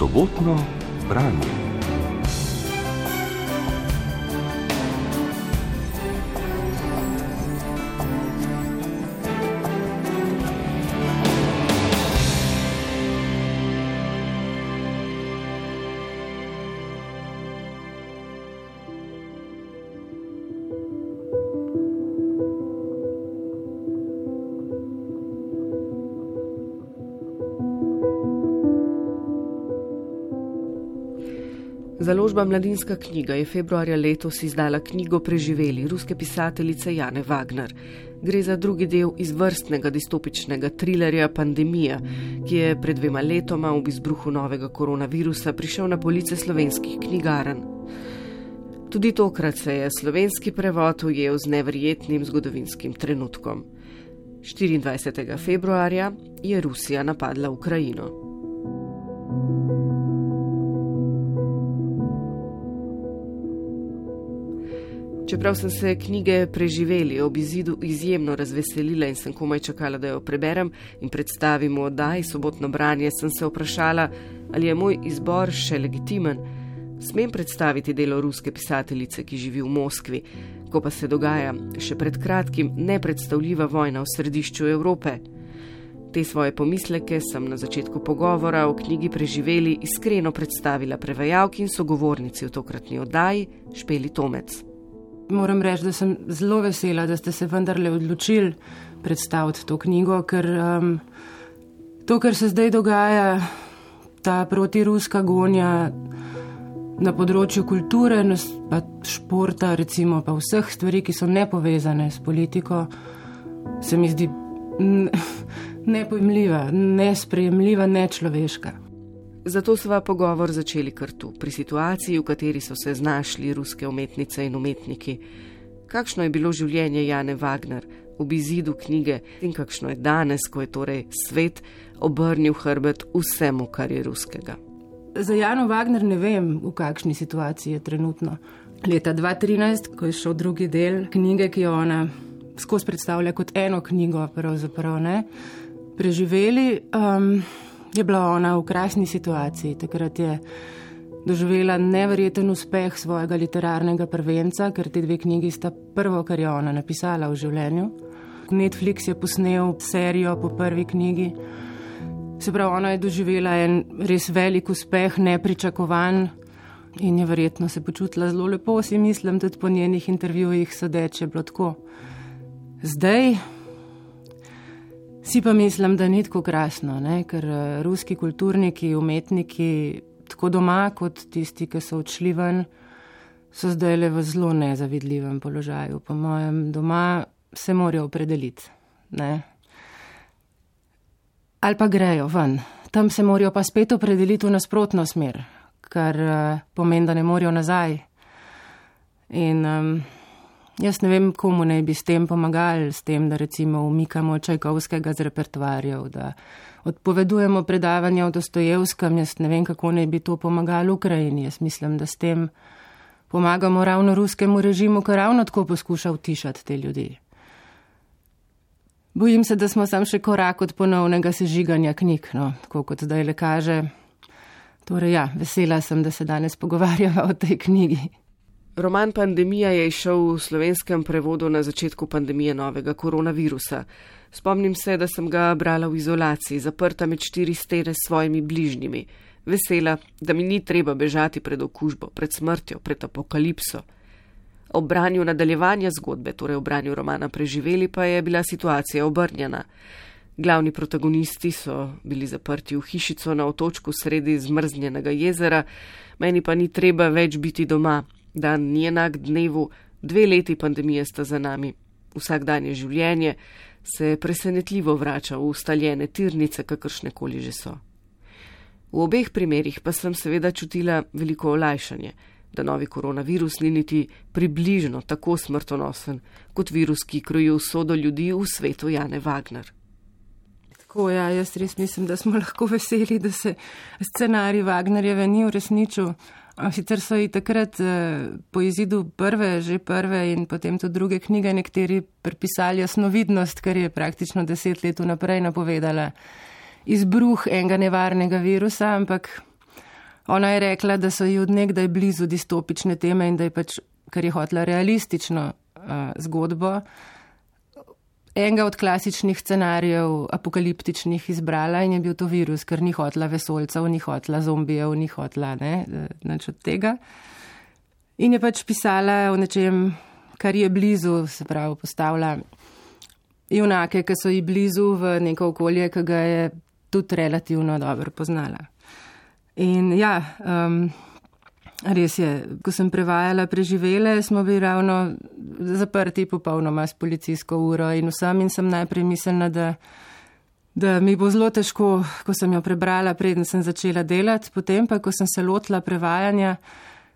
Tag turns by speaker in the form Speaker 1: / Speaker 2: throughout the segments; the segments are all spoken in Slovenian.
Speaker 1: sobotno branje.
Speaker 2: Založba Mladinska knjiga je februarja letos izdala knjigo Preživeli ruske pisateljice Jane Wagner. Gre za drugi del izvrstnega distopičnega trilerja Pandemija, ki je pred dvema letoma ob izbruhu novega koronavirusa prišel na police slovenskih knjigarn. Tudi tokrat se je slovenski prevod ujel z neverjetnim zgodovinskim trenutkom. 24. februarja je Rusija napadla Ukrajino. Čeprav sem se knjige preživeli ob izidu izjemno razveselila in sem komaj čakala, da jo preberem in predstavim v oddaji sobotno branje, sem se vprašala, ali je moj izbor še legitimen. Smem predstaviti delo ruske pisateljice, ki živi v Moskvi, ko pa se dogaja še pred kratkim nepredstavljiva vojna v središču Evrope. Te svoje pomisleke sem na začetku pogovora o knjigi preživeli iskreno predstavila prevajalki in sogovornici v tokratni oddaji Špeli Tomec
Speaker 3: moram reči, da sem zelo vesela, da ste se vendarle odločili predstaviti to knjigo, ker um, to, kar se zdaj dogaja, ta protiruska gonja na področju kulture, pa športa, recimo pa vseh stvari, ki so nepovezane s politiko, se mi zdi nepojmljiva, nesprejemljiva, nečloveška.
Speaker 2: Zato sva pogovor začeli kar tu, pri situaciji, v kateri so se znašli ruske umetnice in umetniki. Kakšno je bilo življenje Jane Wagner ob izidu knjige in kakšno je danes, ko je torej svet obrnil hrbet vsemu, kar je ruskega.
Speaker 3: Za Jano Wagner ne vem, v kakšni situaciji je trenutno. Leta 2013, ko je šel drugi del knjige, ki jo ona skozi predstavlja kot eno knjigo, pravzaprav ne, preživeli. Um, je bila ona v krasni situaciji. Takrat je doživela neverjeten uspeh svojega literarnega prvenca, ker te dve knjigi sta prvo, kar je ona napisala v življenju. Netflix je posnel serijo po prvi knjigi. Se pravi, ona je doživela en res velik uspeh, nepričakovan in je verjetno se počutila zelo lepo, si mislim, tudi po njenih intervjujih sodeče bilo tako. Zdaj, Si pa mislim, da ni tako krasno, ne? ker eh, ruski kulturniki, umetniki, tako doma kot tisti, ki so odšli ven, so zdaj le v zelo nezavidljivem položaju. Po mojem, doma se morajo opredeliti. Ne? Ali pa grejo ven, tam se morajo pa spet opredeliti v nasprotno smer, kar uh, pomeni, da ne morajo nazaj. In um, Jaz ne vem, komu naj bi s tem pomagali, s tem, da recimo umikamo Čajkovskega z repertoarjev, da odpovedujemo predavanja o Dostojevskem. Jaz ne vem, kako naj bi to pomagalo Ukrajini. Jaz mislim, da s tem pomagamo ravno ruskemu režimu, ki ravno tako poskuša utišati te ljudi. Bojim se, da smo sam še korak od ponovnega sežiganja knjig, no, tako kot zdaj le kaže. Torej, ja, vesela sem, da se danes pogovarjava o tej knjigi.
Speaker 2: Roman Pandemija je išel v slovenskem prevodu na začetku pandemije novega koronavirusa. Spomnim se, da sem ga brala v izolaciji, zaprta med štiri stene s svojimi bližnjimi, vesela, da mi ni treba bežati pred okužbo, pred smrtjo, pred apokalipso. Ob branju nadaljevanja zgodbe, torej ob branju romana Preživeli, pa je bila situacija obrnjena. Glavni protagonisti so bili zaprti v hišico na otočku sredi zmrznjenega jezera, meni pa ni treba več biti doma, dan ni enak dnevu, dve leti pandemije sta za nami. Vsak dan je življenje, se presenetljivo vrača v ustaljene tirnice, kakršne koli že so. V obeh primerjih pa sem seveda čutila veliko olajšanje, da novi koronavirus ni niti približno tako smrtonosen kot virus, ki kroji usodo ljudi v svetu Jane Wagner.
Speaker 3: Tako, ja, jaz res mislim, da smo lahko veseli, da se scenarij Wagnerjeve ni uresničil. Sicer so ji takrat eh, po izidu prve, že prve in potem tudi druge knjige nekateri pripisali jasnovidnost, ker je praktično deset let vnaprej napovedala izbruh enega nevarnega virusa, ampak Ona je rekla, da so ji odnegdaj blizu distopične teme in da je pač, ker je hotla realistično uh, zgodbo, enega od klasičnih scenarijev apokaliptičnih izbrala in je bil to virus, ker ni hotla vesolcev, ni hotla zombijev, ni hotla ne, nič od tega. In je pač pisala o nečem, kar je blizu, se pravi, postavlja junake, ki so ji blizu v neko okolje, ki ga je tudi relativno dobro poznala. In ja, um, res je, ko sem prevajala preživele, smo bili ravno zaprti popolnoma s policijsko uro in vsem in sem najprej mislila, da, da mi bo zelo težko, ko sem jo prebrala, preden sem začela delati, potem pa, ko sem se lotila prevajanja,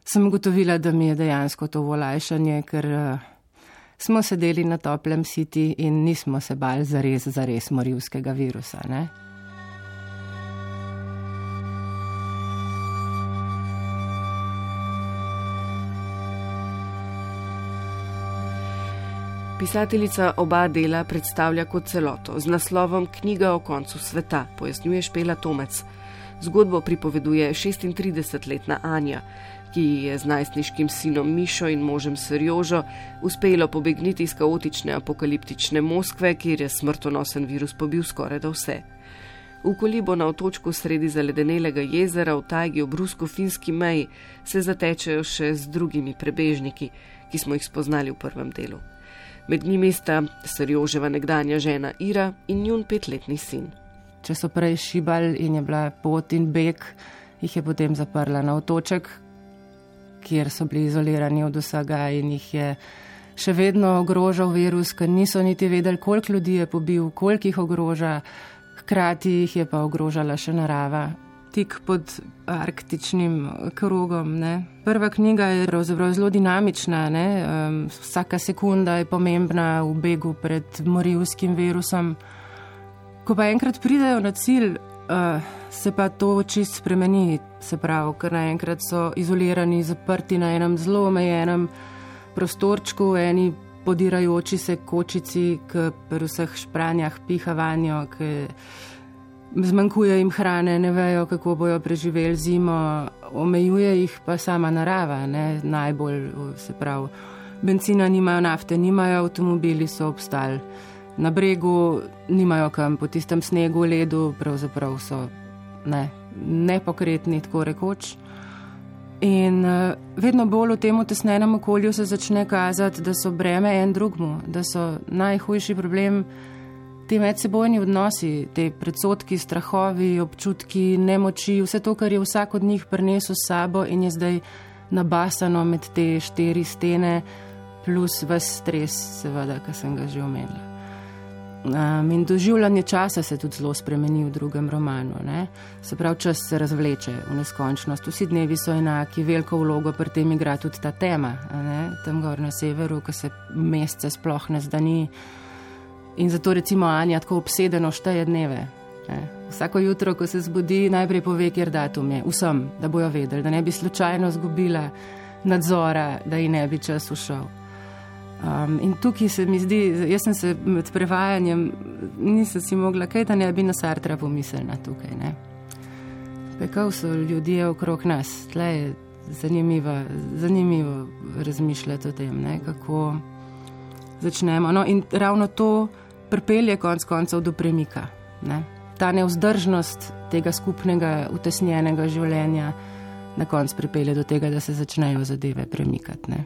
Speaker 3: sem ugotovila, da mi je dejansko to volajšanje, ker uh, smo sedeli na toplem siti in nismo se bali zares, zares morilskega virusa. Ne?
Speaker 2: Pisateljica oba dela predstavlja kot celoto z naslovom Knjiga o koncu sveta, pojasnjuje Špela Tomec. Zgodbo pripoveduje 36-letna Anja, ki je z najstniškim sinom Mišo in možem Serjožo uspelo pobegniti iz kaotične apokaliptične Moskve, kjer je smrtonosen virus pobil skoraj da vse. V kolibo na otočku sredi zaledenelega jezera v tajgi ob rusko-finski meji se zatečejo še z drugimi prebežniki, ki smo jih spoznali v prvem delu. Med njimi sta Serjoževa nekdanja žena Ira in njun petletni sin.
Speaker 3: Če so prej šibali in je bila pot in beg, jih je potem zaprla na otoček, kjer so bili izolirani od vsega in jih je še vedno ogrožal virus, ker niso niti vedeli, koliko ljudi je pobil, koliko jih ogroža, hkrati jih je pa ogrožala še narava tik pod arktičnim krogom. Ne. Prva knjiga je pravzaprav zelo dinamična, um, vsaka sekunda je pomembna v begu pred morilskim virusom. Ko pa enkrat pridejo na cilj, uh, se pa to čist spremeni, se pravi, ker naenkrat so izolirani, zaprti na enem zelo omejenem prostorčku, eni podirajoči se kočici, ki pri vseh špranjah piha vanjo zmanjkuje jim hrane, ne vejo, kako bojo preživeli zimo, omejuje jih pa sama narava, ne? najbolj se pravi. Benzina nimajo, nafte nimajo, avtomobili so obstali na bregu, nimajo kam po tistem snegu, ledu, pravzaprav so ne, nepokretni, tako rekoč. In uh, vedno bolj v tem tesnenem okolju se začne kazati, da so breme en drugmu, da so najhujši problem ti medsebojni odnosi, te predsotki, strahovi, občutki, nemoči, vse to, kar je vsak od njih prinesel s sabo in je zdaj nabasano med te štiri stene, plus vse stres, seveda, ki sem ga že omenila. Um, in doživljanje časa se tudi zelo spremeni v drugem romanu. Ne? Se pravi, čas se razvleče v neskončnost. Vsi dnevi so enaki, veliko vlogo pri tem igra tudi ta tema. Tam gor na severu, ki se mesece sploh ne zdani. In zato recimo Anja tako obsedeno šteje dneve. Ne. Vsako jutro, ko se zbudi, najprej pove, kjer datum je, vsem, da bojo vedeli, da ne bi slučajno zgubila nadzora, da ji ne bi čas ušel. Um, in tukaj se mi zdi, jaz sem se med prevajanjem, nisem si mogla kaj, da ne bi na Sartra pomislila tukaj. Ne. Pekav so ljudje okrog nas, tle je zanimivo, zanimivo razmišljati o tem, ne, kako začnemo. No, in ravno to pripelje konec koncev do premika. Ne? Ta neuzdržnost tega skupnega, utesnjenega življenja na koncu pripelje do tega, da se začnejo zadeve premikati. Ne?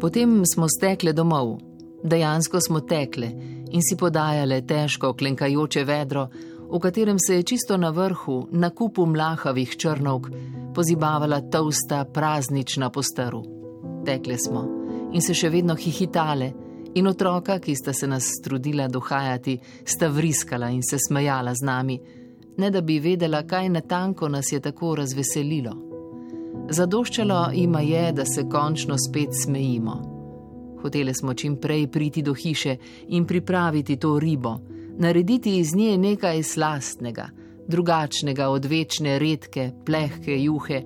Speaker 4: Potem smo stekle domov, dejansko smo tekle in si podajale težko klenkajoče vedro, v katerem se je čisto na vrhu, na kupu mlahavih črnovk, pozibavala tausta praznična postaru. Tekle smo in se še vedno hihitale, in otroka, ki sta se nas trudila dohajati, sta vriskala in se smejala z nami, ne da bi vedela, kaj natanko nas je tako razveselilo. Zadoščalo ima je, da se končno spet smejimo. Hoteli smo čim prej priti do hiše in pripraviti to ribo, narediti iz nje nekaj slastnega, drugačnega od večne redke, plehke juhe,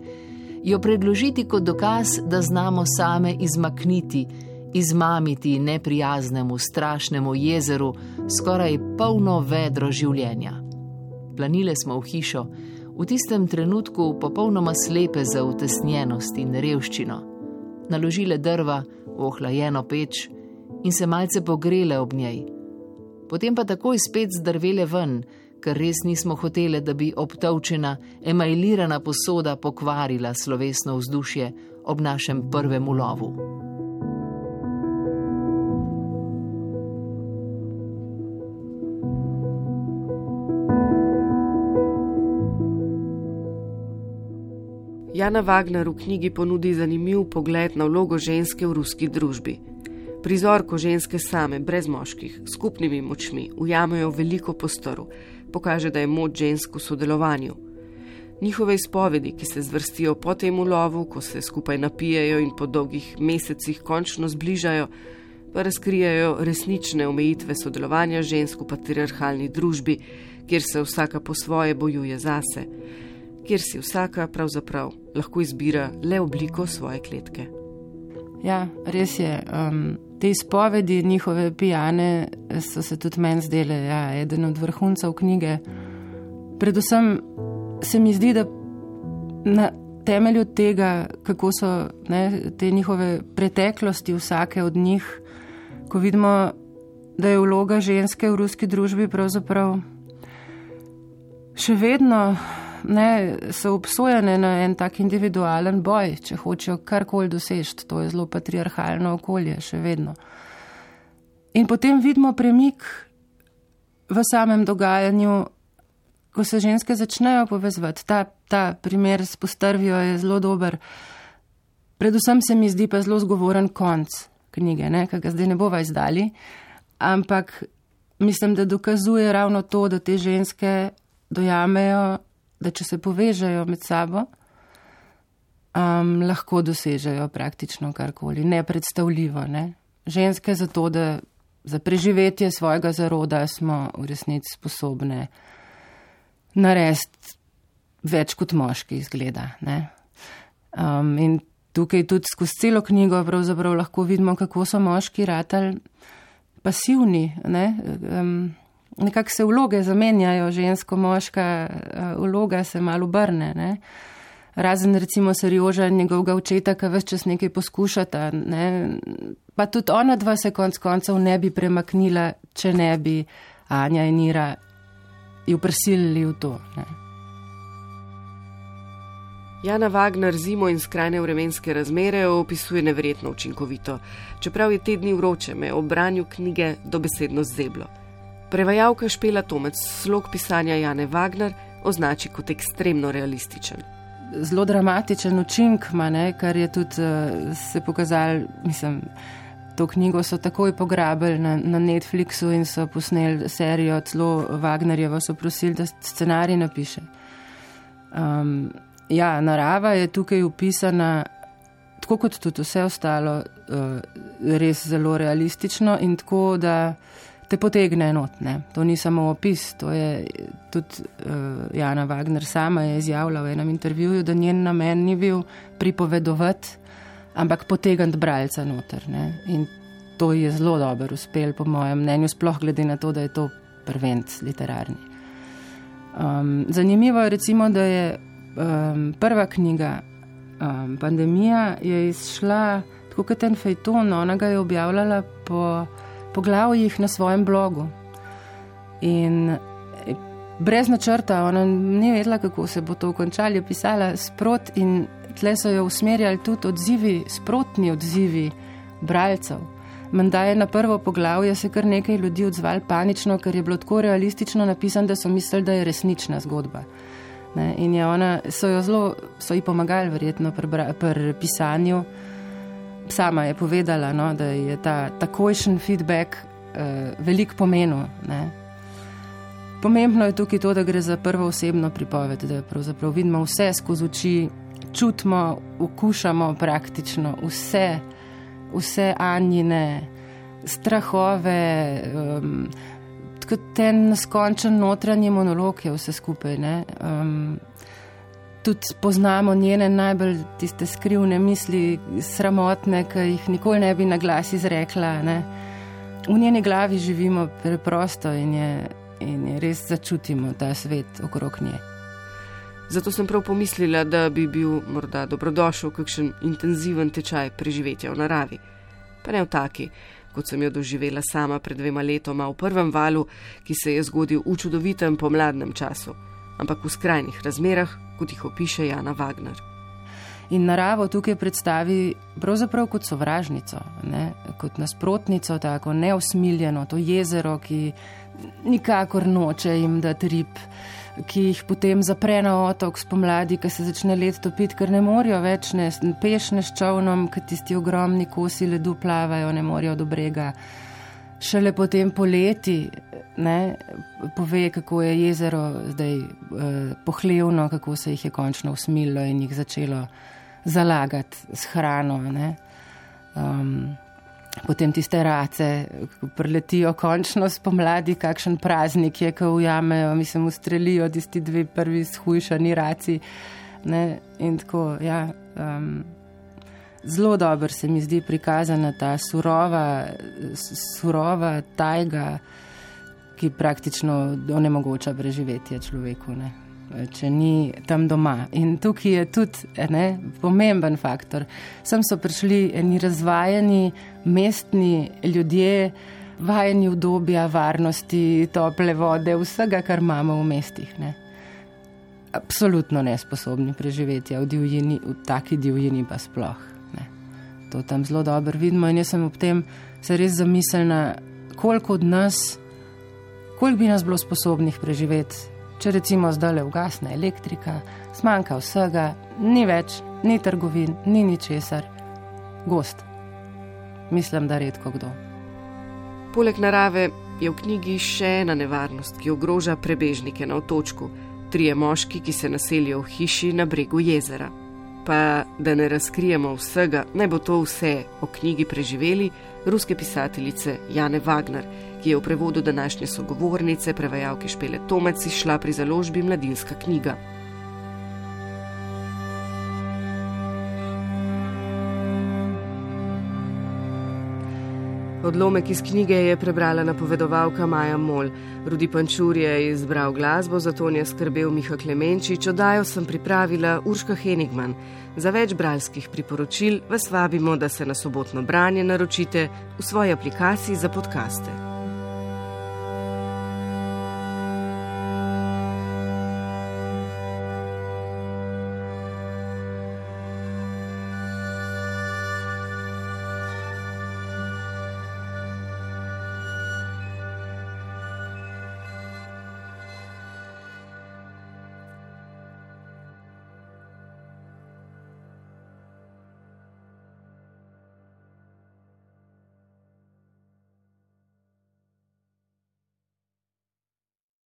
Speaker 4: jo predložiti kot dokaz, da znamo same izmakniti, izmamiti neprijaznemu, strašnemu jezeru skoraj polno vedro življenja. Planile smo v hišo, v tistem trenutku popolnoma slepe za utesnjenost in revščino. Naložile drva v ohlajeno peč in se malce pogrele ob njej. Potem pa takoj spet zdrvele ven, ker res nismo hoteli, da bi obtovčena, emajlirana posoda pokvarila slovesno vzdušje ob našem prvem ulovu.
Speaker 2: Jana Wagner v knjigi ponudi zanimiv pogled na vlogo ženske v ruski družbi. Prizor, ko ženske same, brez moških, skupnimi močmi, ujamejo veliko prostoru, pokaže, da je moč žensk v sodelovanju. Njihove izpovedi, ki se zvrstijo po tem ulovu, ko se skupaj napijajo in po dolgih mesecih končno zbližajo, pa razkrijajo resnične omejitve sodelovanja žensk v patriarhalni družbi, kjer se vsaka po svoje bojuje zase kjer si vsaka pravzaprav lahko izbira le obliko svoje kletke.
Speaker 3: Ja, res je. Um, te izpovedi njihove pijane so se tudi meni zdele, ja, eden od vrhuncev knjige. Predvsem se mi zdi, da na temelju tega, kako so ne, te njihove preteklosti, vsake od njih, ko vidimo, da je vloga ženske v ruski družbi pravzaprav še vedno ne, so obsojene na en tak individualen boj, če hočejo karkoli doseči. To je zelo patriarhalno okolje, še vedno. In potem vidimo premik v samem dogajanju, ko se ženske začnejo povezovati. Ta, ta primer s postrvijo je zelo dober. Predvsem se mi zdi pa zelo zgovoren konc knjige, ki ga zdaj ne bova izdali, ampak mislim, da dokazuje ravno to, da te ženske dojamejo da če se povežejo med sabo, um, lahko dosežejo praktično karkoli, nepredstavljivo. Ne? Ženske za to, da za preživetje svojega zaroda smo v resnici sposobne narediti več kot moški izgleda. Um, in tukaj tudi skozi celo knjigo pravzaprav lahko vidimo, kako so moški ratali pasivni. Um, nekako se vloge zamenjajo, žensko, moška eh, vloga se malo obrne. Ne? Razen recimo Serioža in njegovega očeta, ki več čas nekaj poskušata. Ne? Pa tudi ona dva se konc koncev ne bi premaknila, če ne bi Anja in Ira ju prisilili v to. Ne?
Speaker 2: Jana Wagner zimo in skrajne vremenske razmere opisuje neverjetno učinkovito, čeprav je tedni vroče, me ob branju knjige dobesedno zeblo. Prevajalka Špela Tomec slog pisanja Jane Wagner označi kot ekstremno realističen.
Speaker 3: Zelo dramatičen učinek ima, kar je tudi uh, se pokazal. Mislim, to knjigo so takoj pograbili na, na Netflixu in so posneli serijo, celo Wagnerjevo so prosili, da scenarij napiše. Um, ja, narava je tukaj upisana, tako kot tudi vse ostalo, uh, res zelo realistično in tako da te potegne enotne. To ni samo opis, to je tudi uh, Jana Wagner sama je izjavila v enem intervjuju, da njen namen ni bil pripovedovati, ampak potegniti bralca noter. Ne? In to je zelo dobro uspel, po mojem mnenju, sploh glede na to, da je to prvenc literarni. Um, zanimivo je recimo, da je um, prva knjiga um, Pandemija je izšla tako kot en fejton, ona ga je objavljala po poglavjih na svojem blogu. In eh, brez načrta, ona ni vedela, kako se bo to končalo, je pisala sprot in tle so jo usmerjali tudi odzivi, sprotni odzivi bralcev. Menda je na prvo poglavje se kar nekaj ljudi odzval panično, ker je bilo tako realistično napisano, da so mislili, da je resnična zgodba. Ne, in ona, so jo zelo, so ji pomagali verjetno pri, pri pisanju sama je povedala, no, da je ta takojšen feedback uh, velik pomenil. Ne. Pomembno je tukaj to, da gre za prvo osebno pripoved, da pravzaprav vidimo vse skozi oči, čutimo, okušamo praktično vse, vse anjine, strahove, um, ten neskončen notranji monolog je vse skupaj. Um, tudi poznamo njene najbolj tiste skrivne misli, sramotne, ki jih nikoli ne bi na glas izrekla. Ne. V njeni glavi živimo preprosto in je, in je res začutimo ta svet okrog nje.
Speaker 2: Zato sem prav pomislila, da bi bil morda dobrodošel kakšen intenziven tečaj preživetja v naravi. Pa ne v taki, kot sem jo doživela sama pred dvema letoma v prvem valu, ki se je zgodil v čudovitem pomladnem času, ampak v skrajnih razmerah, kot jih opiše Jana Wagner.
Speaker 3: In naravo tukaj predstavi pravzaprav kot sovražnico, ne? kot nasprotnico, tako neusmiljeno, to jezero, ki nikakor noče jim dati rib, ki jih potem zapre na otok spomladi, ki se začne let topiti, ker ne morejo več ne pešne s čovnom, ker tisti ogromni kosi ledu plavajo, ne morejo do brega. Šele potem poleti ne, pove, kako je jezero zdaj eh, pohlevno, kako se jih je končno usmilo in jih začelo zalagati s hrano. Um, potem tiste race, preletijo končno spomladi, kakšen praznik je, ko ujamejo, mislim, ustrelijo tisti dve prvi shujšani raci. Ne, in tako, ja. Um, Zelo dobro se mi zdi prikazana ta surova, surova tajga, ki praktično onemogoča preživetje človeku, ne? če ni tam doma. In tukaj je tudi ne, pomemben faktor. Sem so prišli eni razvajeni mestni ljudje, vajeni obdobja varnosti, tople vode, vsega, kar imamo v mestih. Ne? Absolutno nesposobni preživeti v divjini, v taki divjini pa sploh. To tam zelo dobro vidimo in jaz sem ob tem se res zamislila, koliko od nas koliko bi nas bilo sposobnih preživeti, če recimo zdaj le ugasne elektrika, zmanjka vsega, ni več, ni trgovin, ni ničesar, gost. Mislim, da redko kdo.
Speaker 2: Poleg narave je v knjigi še ena nevarnost, ki ogroža prebežnike na otočku: trije moški, ki se naselijo v hiši na bregu jezera. Pa da ne razkrijemo vsega, naj bo to vse o knjigi preživeli ruske pisateljice Jane Wagner ki je v prevodu današnje sogovornice, prevajalke Špele Tomec, išla pri založbi Mladinska knjiga. Odlomek iz knjige je prebrala napovedovalka Maja Mol. Rudi Pančur je izbral glasbo, zato je skrbel Miha Klemenčič, oddajo sem pripravila Urška Henigman. Za več bralskih priporočil vas vabimo, da se na sobotno branje naročite v svoji aplikaciji za podkaste.